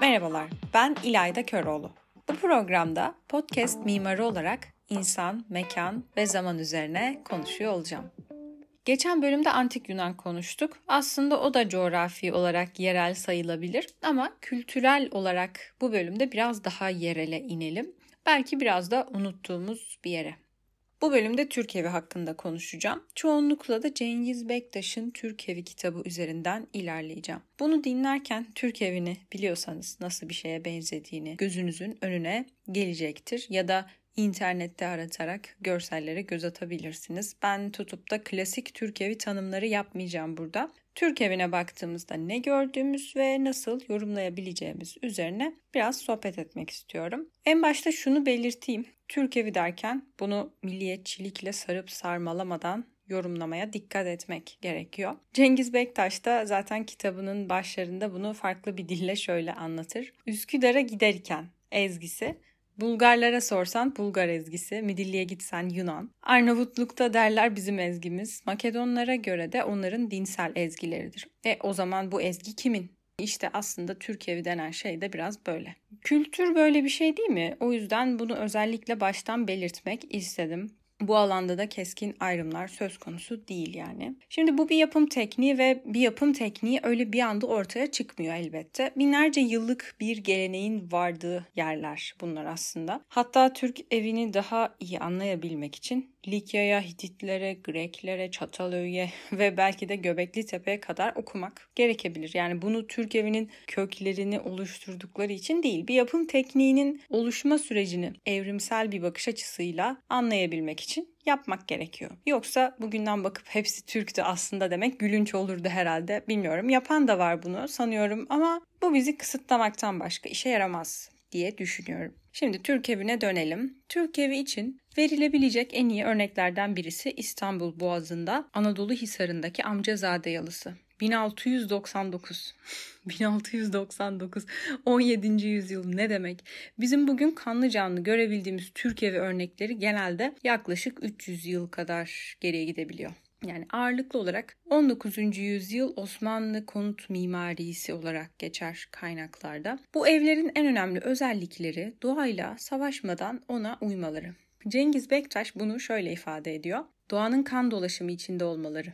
Merhabalar, ben İlayda Köroğlu. Bu programda podcast mimarı olarak insan, mekan ve zaman üzerine konuşuyor olacağım. Geçen bölümde antik Yunan konuştuk. Aslında o da coğrafi olarak yerel sayılabilir ama kültürel olarak bu bölümde biraz daha yerele inelim. Belki biraz da unuttuğumuz bir yere. Bu bölümde Türk Evi hakkında konuşacağım. Çoğunlukla da Cengiz Bektaş'ın Türk Evi kitabı üzerinden ilerleyeceğim. Bunu dinlerken Türk Evi'ni biliyorsanız nasıl bir şeye benzediğini gözünüzün önüne gelecektir. Ya da internette aratarak görsellere göz atabilirsiniz. Ben tutup da klasik Türk evi tanımları yapmayacağım burada. Türk evine baktığımızda ne gördüğümüz ve nasıl yorumlayabileceğimiz üzerine biraz sohbet etmek istiyorum. En başta şunu belirteyim. Türk evi derken bunu milliyetçilikle sarıp sarmalamadan yorumlamaya dikkat etmek gerekiyor. Cengiz Bektaş da zaten kitabının başlarında bunu farklı bir dille şöyle anlatır. Üsküdar'a giderken ezgisi Bulgarlara sorsan Bulgar ezgisi, Midilli'ye gitsen Yunan. Arnavutluk'ta derler bizim ezgimiz. Makedonlara göre de onların dinsel ezgileridir. E o zaman bu ezgi kimin? İşte aslında Türkiye'vi denen şey de biraz böyle. Kültür böyle bir şey değil mi? O yüzden bunu özellikle baştan belirtmek istedim. Bu alanda da keskin ayrımlar söz konusu değil yani. Şimdi bu bir yapım tekniği ve bir yapım tekniği öyle bir anda ortaya çıkmıyor elbette. Binlerce yıllık bir geleneğin vardığı yerler bunlar aslında. Hatta Türk evini daha iyi anlayabilmek için Likya'ya, Hititlere, Greklere, Çatalhöyük'e ve belki de Göbekli Tepe'ye kadar okumak gerekebilir. Yani bunu Türk evinin köklerini oluşturdukları için değil, bir yapım tekniğinin oluşma sürecini evrimsel bir bakış açısıyla anlayabilmek için yapmak gerekiyor. Yoksa bugünden bakıp hepsi Türk'tü aslında demek gülünç olurdu herhalde. Bilmiyorum. Yapan da var bunu sanıyorum ama bu bizi kısıtlamaktan başka işe yaramaz diye düşünüyorum. Şimdi Türk evine dönelim. Türk evi için verilebilecek en iyi örneklerden birisi İstanbul Boğazı'nda Anadolu Hisarı'ndaki Amcazade Yalısı. 1699. 1699. 17. yüzyıl ne demek? Bizim bugün kanlı canlı görebildiğimiz Türk evi örnekleri genelde yaklaşık 300 yıl kadar geriye gidebiliyor. Yani ağırlıklı olarak 19. yüzyıl Osmanlı konut mimarisi olarak geçer kaynaklarda. Bu evlerin en önemli özellikleri doğayla savaşmadan ona uymaları. Cengiz Bektaş bunu şöyle ifade ediyor. Doğanın kan dolaşımı içinde olmaları.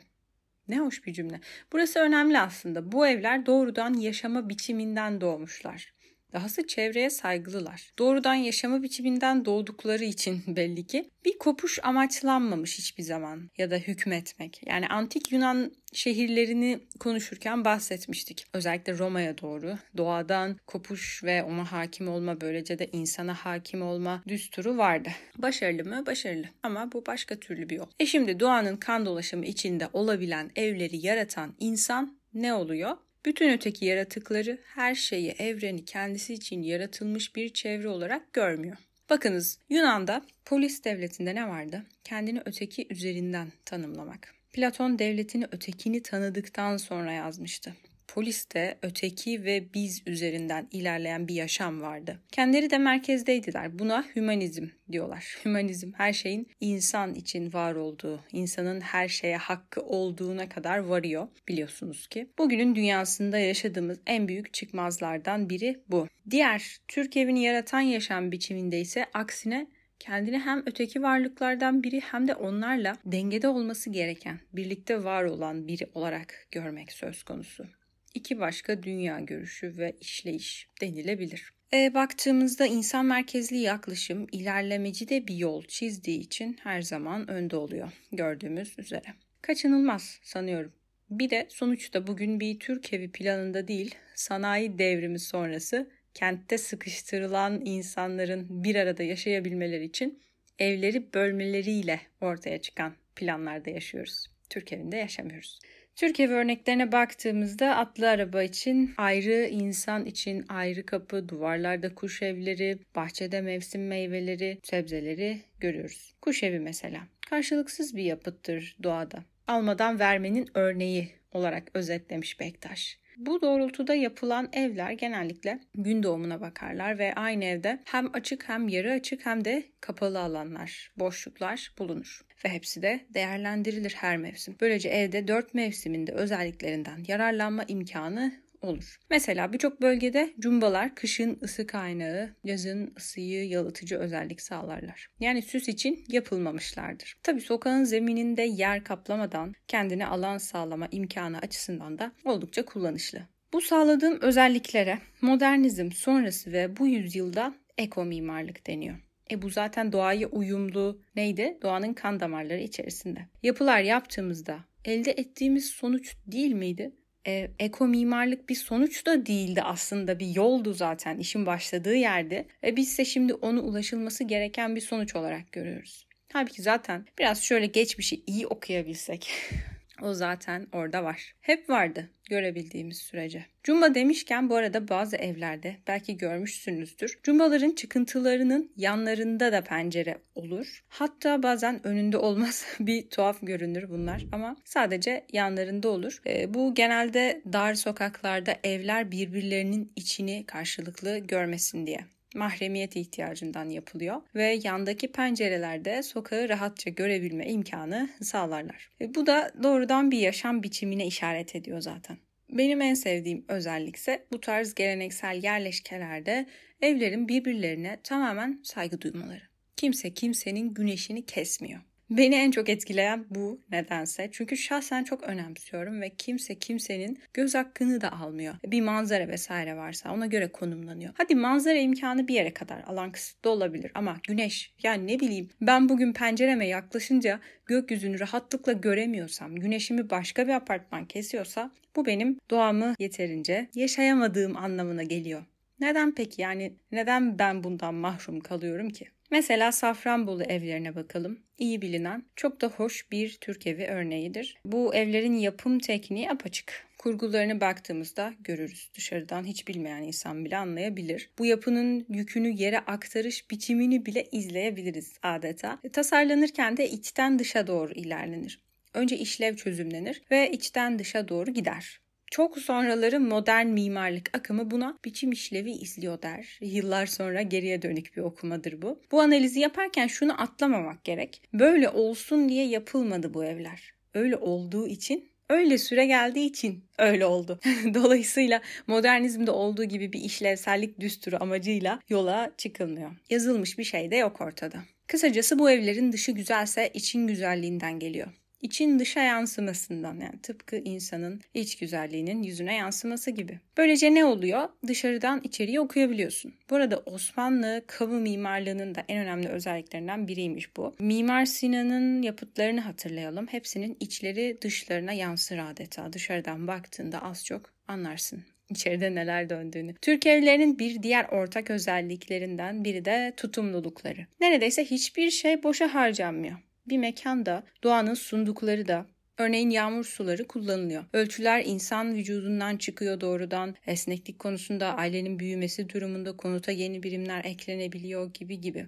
Ne hoş bir cümle. Burası önemli aslında. Bu evler doğrudan yaşama biçiminden doğmuşlar. Dahası çevreye saygılılar. Doğrudan yaşama biçiminden doğdukları için belli ki bir kopuş amaçlanmamış hiçbir zaman ya da hükmetmek. Yani antik Yunan şehirlerini konuşurken bahsetmiştik. Özellikle Roma'ya doğru doğadan kopuş ve ona hakim olma böylece de insana hakim olma düsturu vardı. Başarılı mı? Başarılı. Ama bu başka türlü bir yol. E şimdi doğanın kan dolaşımı içinde olabilen evleri yaratan insan ne oluyor? Bütün öteki yaratıkları her şeyi, evreni kendisi için yaratılmış bir çevre olarak görmüyor. Bakınız Yunan'da polis devletinde ne vardı? Kendini öteki üzerinden tanımlamak. Platon devletini ötekini tanıdıktan sonra yazmıştı poliste öteki ve biz üzerinden ilerleyen bir yaşam vardı. Kendileri de merkezdeydiler. Buna hümanizm diyorlar. Hümanizm her şeyin insan için var olduğu, insanın her şeye hakkı olduğuna kadar varıyor biliyorsunuz ki. Bugünün dünyasında yaşadığımız en büyük çıkmazlardan biri bu. Diğer Türk evini yaratan yaşam biçiminde ise aksine kendini hem öteki varlıklardan biri hem de onlarla dengede olması gereken, birlikte var olan biri olarak görmek söz konusu iki başka dünya görüşü ve işleyiş denilebilir. E, baktığımızda insan merkezli yaklaşım ilerlemeci de bir yol çizdiği için her zaman önde oluyor gördüğümüz üzere. Kaçınılmaz sanıyorum. Bir de sonuçta bugün bir Türk evi planında değil, sanayi devrimi sonrası kentte sıkıştırılan insanların bir arada yaşayabilmeleri için evleri bölmeleriyle ortaya çıkan planlarda yaşıyoruz. Türk evinde yaşamıyoruz. Türkiye örneklerine baktığımızda atlı araba için ayrı, insan için ayrı kapı, duvarlarda kuş evleri, bahçede mevsim meyveleri, sebzeleri görüyoruz. Kuş evi mesela. Karşılıksız bir yapıttır doğada. Almadan vermenin örneği olarak özetlemiş Bektaş. Bu doğrultuda yapılan evler genellikle gün doğumuna bakarlar ve aynı evde hem açık hem yarı açık hem de kapalı alanlar, boşluklar bulunur ve hepsi de değerlendirilir her mevsim. Böylece evde dört mevsiminde özelliklerinden yararlanma imkanı olur. Mesela birçok bölgede cumbalar kışın ısı kaynağı, yazın ısıyı yalıtıcı özellik sağlarlar. Yani süs için yapılmamışlardır. Tabi sokağın zemininde yer kaplamadan kendine alan sağlama imkanı açısından da oldukça kullanışlı. Bu sağladığım özelliklere modernizm sonrası ve bu yüzyılda eko mimarlık deniyor. E bu zaten doğaya uyumlu neydi? Doğanın kan damarları içerisinde. Yapılar yaptığımızda elde ettiğimiz sonuç değil miydi? E, eko mimarlık bir sonuç da değildi aslında bir yoldu zaten işin başladığı yerde. E, biz ise şimdi onu ulaşılması gereken bir sonuç olarak görüyoruz. Halbuki zaten biraz şöyle geçmişi iyi okuyabilsek O zaten orada var. Hep vardı görebildiğimiz sürece. Cumba demişken bu arada bazı evlerde belki görmüşsünüzdür. Cumbaların çıkıntılarının yanlarında da pencere olur. Hatta bazen önünde olmaz bir tuhaf görünür bunlar ama sadece yanlarında olur. E, bu genelde dar sokaklarda evler birbirlerinin içini karşılıklı görmesin diye mahremiyet ihtiyacından yapılıyor ve yandaki pencerelerde sokağı rahatça görebilme imkanı sağlarlar. E, bu da doğrudan bir yaşam biçimine işaret ediyor zaten. Benim en sevdiğim özellikse bu tarz geleneksel yerleşkelerde evlerin birbirlerine tamamen saygı duymaları. Kimse kimsenin güneşini kesmiyor. Beni en çok etkileyen bu nedense. Çünkü şahsen çok önemsiyorum ve kimse kimsenin göz hakkını da almıyor. Bir manzara vesaire varsa ona göre konumlanıyor. Hadi manzara imkanı bir yere kadar alan kısıtlı olabilir ama güneş yani ne bileyim ben bugün pencereme yaklaşınca gökyüzünü rahatlıkla göremiyorsam, güneşimi başka bir apartman kesiyorsa bu benim doğamı yeterince yaşayamadığım anlamına geliyor. Neden peki yani neden ben bundan mahrum kalıyorum ki? Mesela Safranbolu evlerine bakalım. İyi bilinen, çok da hoş bir Türk evi örneğidir. Bu evlerin yapım tekniği apaçık. Kurgularını baktığımızda görürüz. Dışarıdan hiç bilmeyen insan bile anlayabilir. Bu yapının yükünü yere aktarış biçimini bile izleyebiliriz adeta. Tasarlanırken de içten dışa doğru ilerlenir. Önce işlev çözümlenir ve içten dışa doğru gider. Çok sonraları modern mimarlık akımı buna biçim işlevi izliyor der. Yıllar sonra geriye dönük bir okumadır bu. Bu analizi yaparken şunu atlamamak gerek. Böyle olsun diye yapılmadı bu evler. Öyle olduğu için öyle süre geldiği için öyle oldu. Dolayısıyla modernizmde olduğu gibi bir işlevsellik düsturu amacıyla yola çıkılmıyor. Yazılmış bir şey de yok ortada. Kısacası bu evlerin dışı güzelse için güzelliğinden geliyor için dışa yansımasından yani tıpkı insanın iç güzelliğinin yüzüne yansıması gibi. Böylece ne oluyor? Dışarıdan içeriye okuyabiliyorsun. Bu arada Osmanlı kamu mimarlığının da en önemli özelliklerinden biriymiş bu. Mimar Sinan'ın yapıtlarını hatırlayalım. Hepsinin içleri dışlarına yansır adeta. Dışarıdan baktığında az çok anlarsın içeride neler döndüğünü. Türk evlerinin bir diğer ortak özelliklerinden biri de tutumlulukları. Neredeyse hiçbir şey boşa harcanmıyor bir mekanda doğanın sundukları da Örneğin yağmur suları kullanılıyor. Ölçüler insan vücudundan çıkıyor doğrudan. Esneklik konusunda ailenin büyümesi durumunda konuta yeni birimler eklenebiliyor gibi gibi.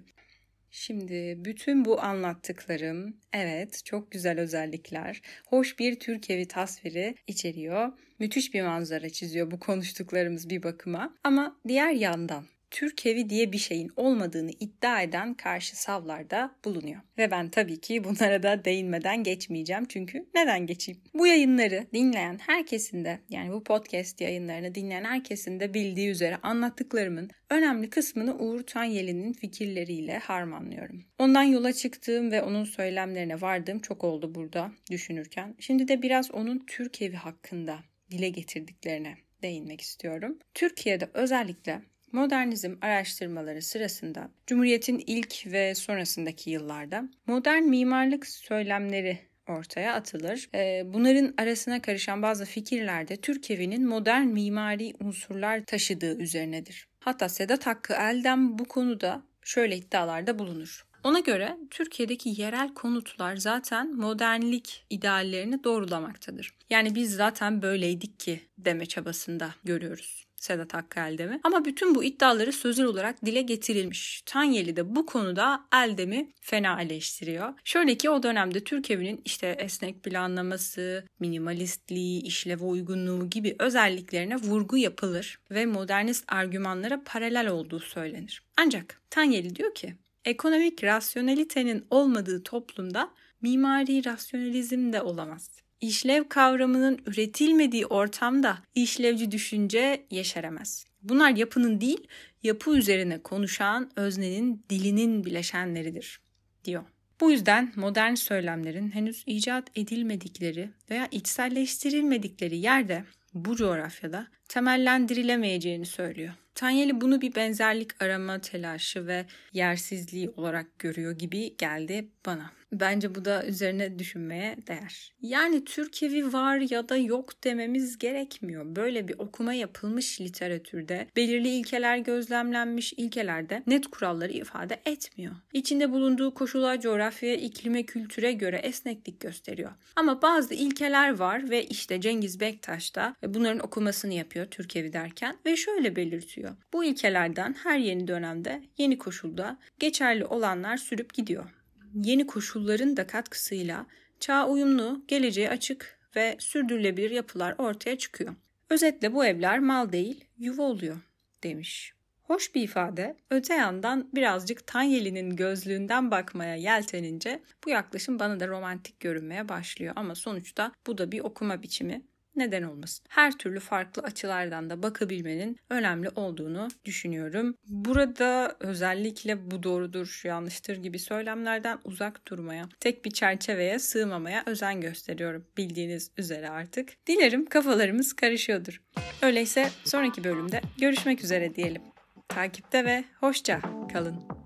Şimdi bütün bu anlattıklarım evet çok güzel özellikler. Hoş bir Türk evi tasviri içeriyor. Müthiş bir manzara çiziyor bu konuştuklarımız bir bakıma. Ama diğer yandan Türk evi diye bir şeyin olmadığını iddia eden karşı savlarda bulunuyor. Ve ben tabii ki bunlara da değinmeden geçmeyeceğim çünkü neden geçeyim? Bu yayınları dinleyen herkesin de yani bu podcast yayınlarını dinleyen herkesin de bildiği üzere anlattıklarımın önemli kısmını Uğur Tanyeli'nin fikirleriyle harmanlıyorum. Ondan yola çıktığım ve onun söylemlerine vardığım çok oldu burada düşünürken. Şimdi de biraz onun Türk evi hakkında dile getirdiklerine değinmek istiyorum. Türkiye'de özellikle Modernizm araştırmaları sırasında Cumhuriyet'in ilk ve sonrasındaki yıllarda modern mimarlık söylemleri ortaya atılır. Ee, bunların arasına karışan bazı fikirlerde Türk evinin modern mimari unsurlar taşıdığı üzerinedir. Hatta Sedat Hakkı Eldem bu konuda şöyle iddialarda bulunur. Ona göre Türkiye'deki yerel konutlar zaten modernlik ideallerini doğrulamaktadır. Yani biz zaten böyleydik ki deme çabasında görüyoruz. Sedat Hakkı. Ama bütün bu iddiaları sözel olarak dile getirilmiş. Tanyeli de bu konuda Eldem'i fena eleştiriyor. Şöyle ki o dönemde Türk evinin işte esnek planlaması, minimalistliği, işleve uygunluğu gibi özelliklerine vurgu yapılır ve modernist argümanlara paralel olduğu söylenir. Ancak Tanyeli diyor ki ekonomik rasyonelitenin olmadığı toplumda mimari rasyonalizm de olamaz. İşlev kavramının üretilmediği ortamda işlevci düşünce yeşeremez. Bunlar yapının değil, yapı üzerine konuşan öznenin dilinin bileşenleridir, diyor. Bu yüzden modern söylemlerin henüz icat edilmedikleri veya içselleştirilmedikleri yerde bu coğrafyada temellendirilemeyeceğini söylüyor. Tanyeli bunu bir benzerlik arama telaşı ve yersizliği olarak görüyor gibi geldi bana. Bence bu da üzerine düşünmeye değer. Yani Türkevi var ya da yok dememiz gerekmiyor. Böyle bir okuma yapılmış literatürde belirli ilkeler gözlemlenmiş ilkelerde net kuralları ifade etmiyor. İçinde bulunduğu koşula, coğrafyaya, iklime, kültüre göre esneklik gösteriyor. Ama bazı ilkeler var ve işte Cengiz Bektaş da bunların okumasını yapıyor Türkevi derken ve şöyle belirtiyor. Bu ilkelerden her yeni dönemde, yeni koşulda geçerli olanlar sürüp gidiyor yeni koşulların da katkısıyla çağ uyumlu, geleceğe açık ve sürdürülebilir yapılar ortaya çıkıyor. Özetle bu evler mal değil, yuva oluyor demiş. Hoş bir ifade. Öte yandan birazcık Tanyeli'nin gözlüğünden bakmaya yeltenince bu yaklaşım bana da romantik görünmeye başlıyor. Ama sonuçta bu da bir okuma biçimi neden olmasın? Her türlü farklı açılardan da bakabilmenin önemli olduğunu düşünüyorum. Burada özellikle bu doğrudur, şu yanlıştır gibi söylemlerden uzak durmaya, tek bir çerçeveye sığmamaya özen gösteriyorum bildiğiniz üzere artık. Dilerim kafalarımız karışıyordur. Öyleyse sonraki bölümde görüşmek üzere diyelim. Takipte ve hoşça kalın.